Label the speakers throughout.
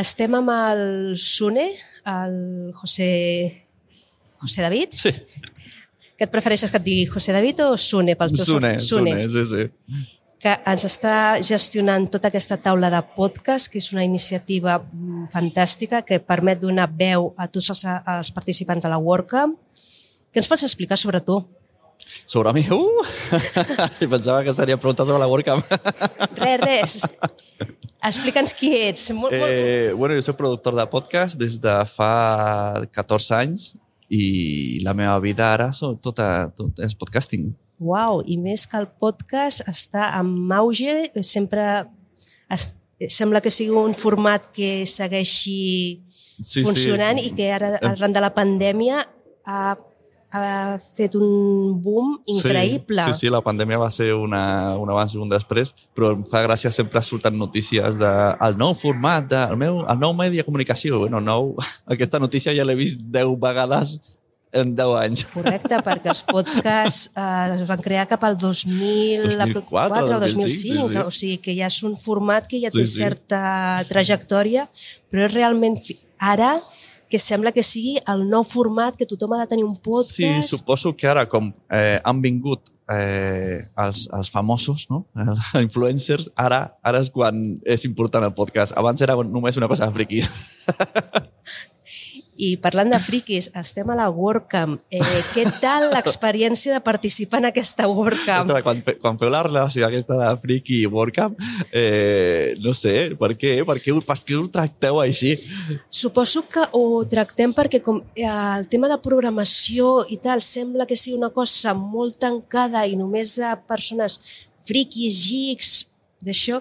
Speaker 1: Estem amb el Sune, el José, José David.
Speaker 2: Sí,
Speaker 1: Que et prefereixes que et digui José David o Sune? Pels teus
Speaker 2: Sune,
Speaker 1: Sune.
Speaker 2: Sune, sí, sí.
Speaker 1: Que ens està gestionant tota aquesta taula de podcast, que és una iniciativa mm, fantàstica que permet donar veu a tots els, els participants de la WordCamp. Què ens pots explicar sobre tu?
Speaker 2: Sobre mi? Uh! I pensava que seria preguntar sobre la WordCamp.
Speaker 1: Res, res. Explica'ns qui ets. Molt, molt...
Speaker 2: Eh, bueno, jo soc productor de podcast des de fa 14 anys i la meva vida ara so, tota, tot és podcasting.
Speaker 1: Uau, i més que el podcast està en auge, sempre es, sembla que sigui un format que segueixi
Speaker 2: Sí,
Speaker 1: funcionant
Speaker 2: sí.
Speaker 1: i que ara, arran de la pandèmia, ha, ha fet un boom increïble.
Speaker 2: Sí, sí, sí, la pandèmia va ser una, un abans i un després, però em fa gràcia sempre surten notícies de el nou format, de, el, meu, el nou medi de comunicació. Bueno, nou, aquesta notícia ja l'he vist 10 vegades en 10 anys.
Speaker 1: Correcte, perquè els podcasts eh, es van crear cap al 2000,
Speaker 2: 2004,
Speaker 1: o 2005,
Speaker 2: 2005, sí, sí.
Speaker 1: o sigui que ja és un format que ja
Speaker 2: Sí,
Speaker 1: té
Speaker 2: sí.
Speaker 1: certa trajectòria, però és realment fi- ara que sembla que sigui el nou format que tothom ha de tenir un podcast.
Speaker 2: Sí, suposo que ara, com eh, han vingut eh, els, els famosos, no? els influencers, ara, ara és quan és important el podcast. Abans era només una cosa de friquis.
Speaker 1: I parlant de friquis, estem a la WordCamp. Eh, què tal l'experiència de participar en aquesta WordCamp?
Speaker 2: Ostres, quan, fe, quan feu la relació aquesta de friki i WordCamp, eh, no sé, per què? Per què, per què ho tracteu així?
Speaker 1: Suposo que ho tractem perquè com eh, el tema de programació i tal sembla que sigui una cosa molt tancada i només de persones friquis, geeks, d'això,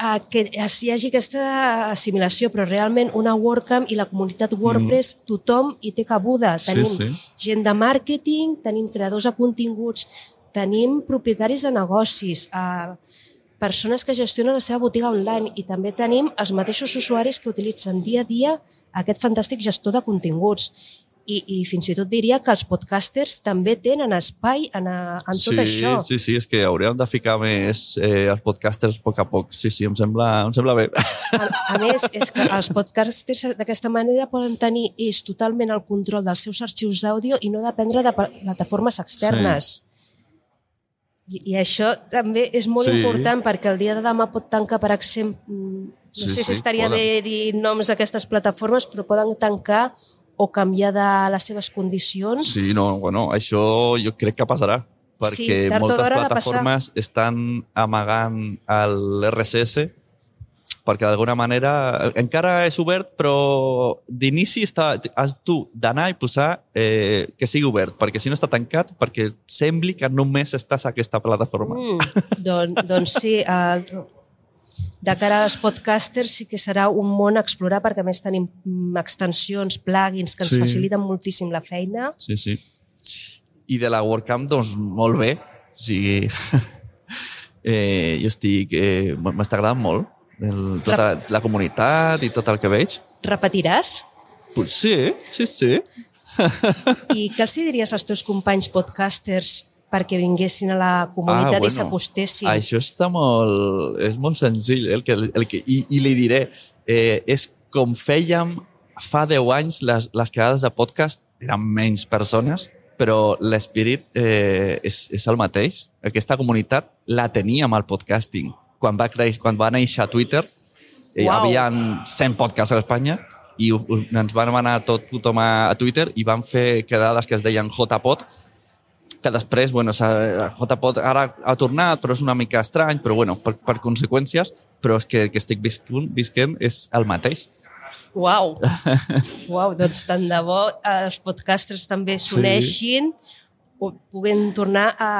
Speaker 1: eh, que es- hi hagi aquesta assimilació, però realment una WordCamp i la comunitat WordPress, tothom hi té cabuda.
Speaker 2: Sí,
Speaker 1: Tenim
Speaker 2: sí.
Speaker 1: gent de màrqueting, tenim creadors de continguts, tenim propietaris de negocis, eh, persones que gestionen la seva botiga online i també tenim els mateixos usuaris que utilitzen dia a dia aquest fantàstic gestor de continguts. I, i fins i tot diria que els podcasters també tenen espai en, a, en tot
Speaker 2: sí,
Speaker 1: això.
Speaker 2: Sí, sí, és que hauríem de ficar més eh, els podcasters a poc a poc. Sí, sí, em sembla, em sembla bé.
Speaker 1: A, a més, és que els podcasters d'aquesta manera poden tenir ells totalment el control dels seus arxius d'àudio i no dependre de plataformes externes. I, I això també és molt
Speaker 2: Sí.
Speaker 1: important perquè el dia de demà pot tancar, per exemple, no
Speaker 2: Sí,
Speaker 1: sé
Speaker 2: sí,
Speaker 1: si estaria
Speaker 2: poden.
Speaker 1: bé dir noms d'aquestes plataformes, però poden tancar o canviar de les seves condicions.
Speaker 2: Sí, no, bueno, això jo crec que passarà,
Speaker 1: Sí,
Speaker 2: perquè
Speaker 1: o
Speaker 2: moltes plataformes estan amagant l'RSS perquè d'alguna manera encara és obert, però d'inici has tu d'anar i posar eh, que sigui obert, perquè si no està tancat, perquè sembli que només estàs a aquesta plataforma.
Speaker 1: Mm, doncs, doncs sí, eh, de cara als podcasters sí que serà un món a explorar perquè a més tenim mm, extensions, plugins que ens
Speaker 2: Sí.
Speaker 1: faciliten moltíssim la feina.
Speaker 2: Sí, sí. I de la WordCamp, doncs, molt bé. O sigui, eh, jo estic... Eh, M'està agradant molt el, tota la comunitat i tot el que veig.
Speaker 1: Repetiràs?
Speaker 2: Pues sí, sí.
Speaker 1: I què els diries als teus companys podcasters perquè vinguessin a la comunitat i s'acostessin?
Speaker 2: Això està molt... És molt senzill. eh, El que, el que, i, I li diré, eh, és com fèiem fa 10 anys les, les quedades de podcast, eren menys persones, però l'espirit eh, és, és el mateix. Aquesta comunitat la teníem al podcasting. Quan va, creix, quan va néixer Twitter,
Speaker 3: Hi
Speaker 1: Uau.
Speaker 3: havia 100 podcasts a Espanya i ens van anar tot tothom a, a Twitter i van fer quedades que es deien JPod, que després, bueno, JPod ara ha tornat, però és una mica estrany, però bueno, per, per conseqüències, però és que el que estic visquent, visquent és el mateix.
Speaker 1: Uau! Uau, doncs tant de bo eh, els podcasters també s'uneixin o puguen tornar a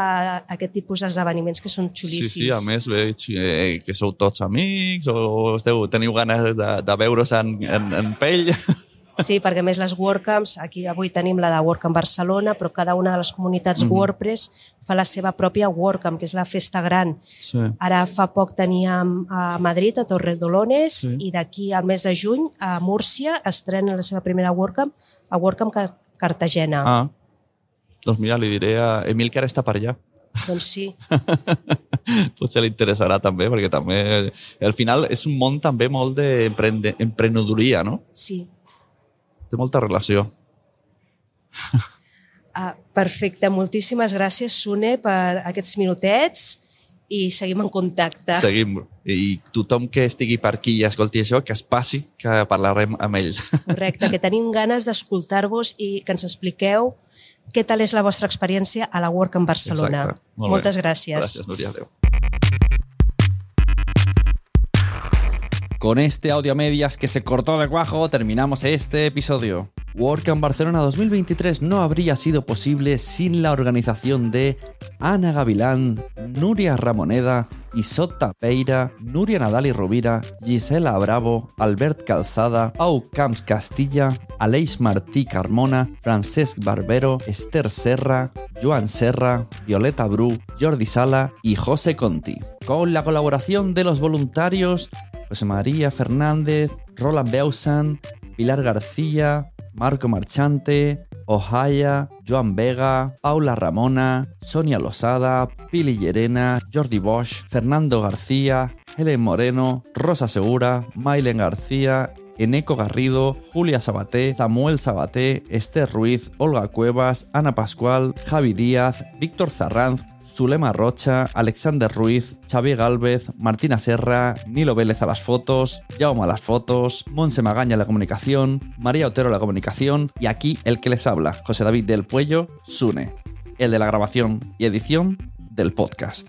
Speaker 1: aquest tipus d'esdeveniments que són
Speaker 3: Sí,
Speaker 1: xulíssims.
Speaker 3: sí, a més veig eh, que sou tots amics o esteu, teniu ganes de, de veure's en, en, en pell.
Speaker 1: Sí, perquè més les WordCamps, aquí avui tenim la de WordCamp Barcelona, però cada una de les comunitats WordPress fa la seva pròpia WordCamp, que és la festa gran.
Speaker 3: Sí.
Speaker 1: Ara fa poc teníem a Madrid, a Torredolones,
Speaker 3: Sí.
Speaker 1: i d'aquí al mes de juny a Múrcia estrenen la seva primera WordCamp, a WordCamp Car- Cartagena.
Speaker 3: Ah, doncs mira, li diré a Emil que ara està per allà.
Speaker 1: Doncs sí,
Speaker 3: Potser li interessarà també, perquè també... Al final és un món també molt d'emprenedoria, no?
Speaker 1: sí.
Speaker 3: Té molta relació.
Speaker 1: Ah, perfecte, moltíssimes gràcies, Sune, per aquests minutets i seguim en contacte.
Speaker 3: Seguim. I tothom que estigui per aquí i escolti això, que es passi, que parlarem amb ells.
Speaker 1: Correcte, que tenim ganes d'escoltar-vos i que ens expliqueu què tal és la vostra experiència a la Work en Barcelona.
Speaker 3: Exacte. Molt bé.
Speaker 1: Moltes gràcies.
Speaker 3: Gràcies, Núria. Adéu.
Speaker 2: Con este audio a medias que se cortó de cuajo, terminamos este episodio. WordCamp Barcelona 2023 no habría sido posible sin la organización de Ana Gavilán, Nuria Ramoneda, Isota Peira, Nuria Nadal y Rovira, Gisela Bravo, Albert Calzada, Pau Camps Castilla, Aleix Martí Carmona, Francesc Barbero, Esther Serra, Joan Serra, Violeta Bru, Jordi Sala y José Conti. Con la colaboración de los voluntarios José María Fernández, Roland Beusan, Pilar García, Marco Marchante, Ohaya, Joan Vega, Paula Ramona, Sonia Losada, Pili Llerena, Jordi Bosch, Fernando García, Helen Moreno, Rosa Segura, Mailen García, Eneco Garrido, Julia Sabaté, Samuel Sabaté, Esther Ruiz, Olga Cuevas, Ana Pascual, Javi Díaz, Víctor Zarranz, Zulema Rocha, Alexander Ruiz, Xavier Galvez, Martina Serra, Nilo Vélez a las fotos, Jaume a las fotos, Monse Magaña a la comunicación, María Otero a la comunicación y aquí el que les habla, José David del Puello, Sune, el de la grabación y edición del podcast.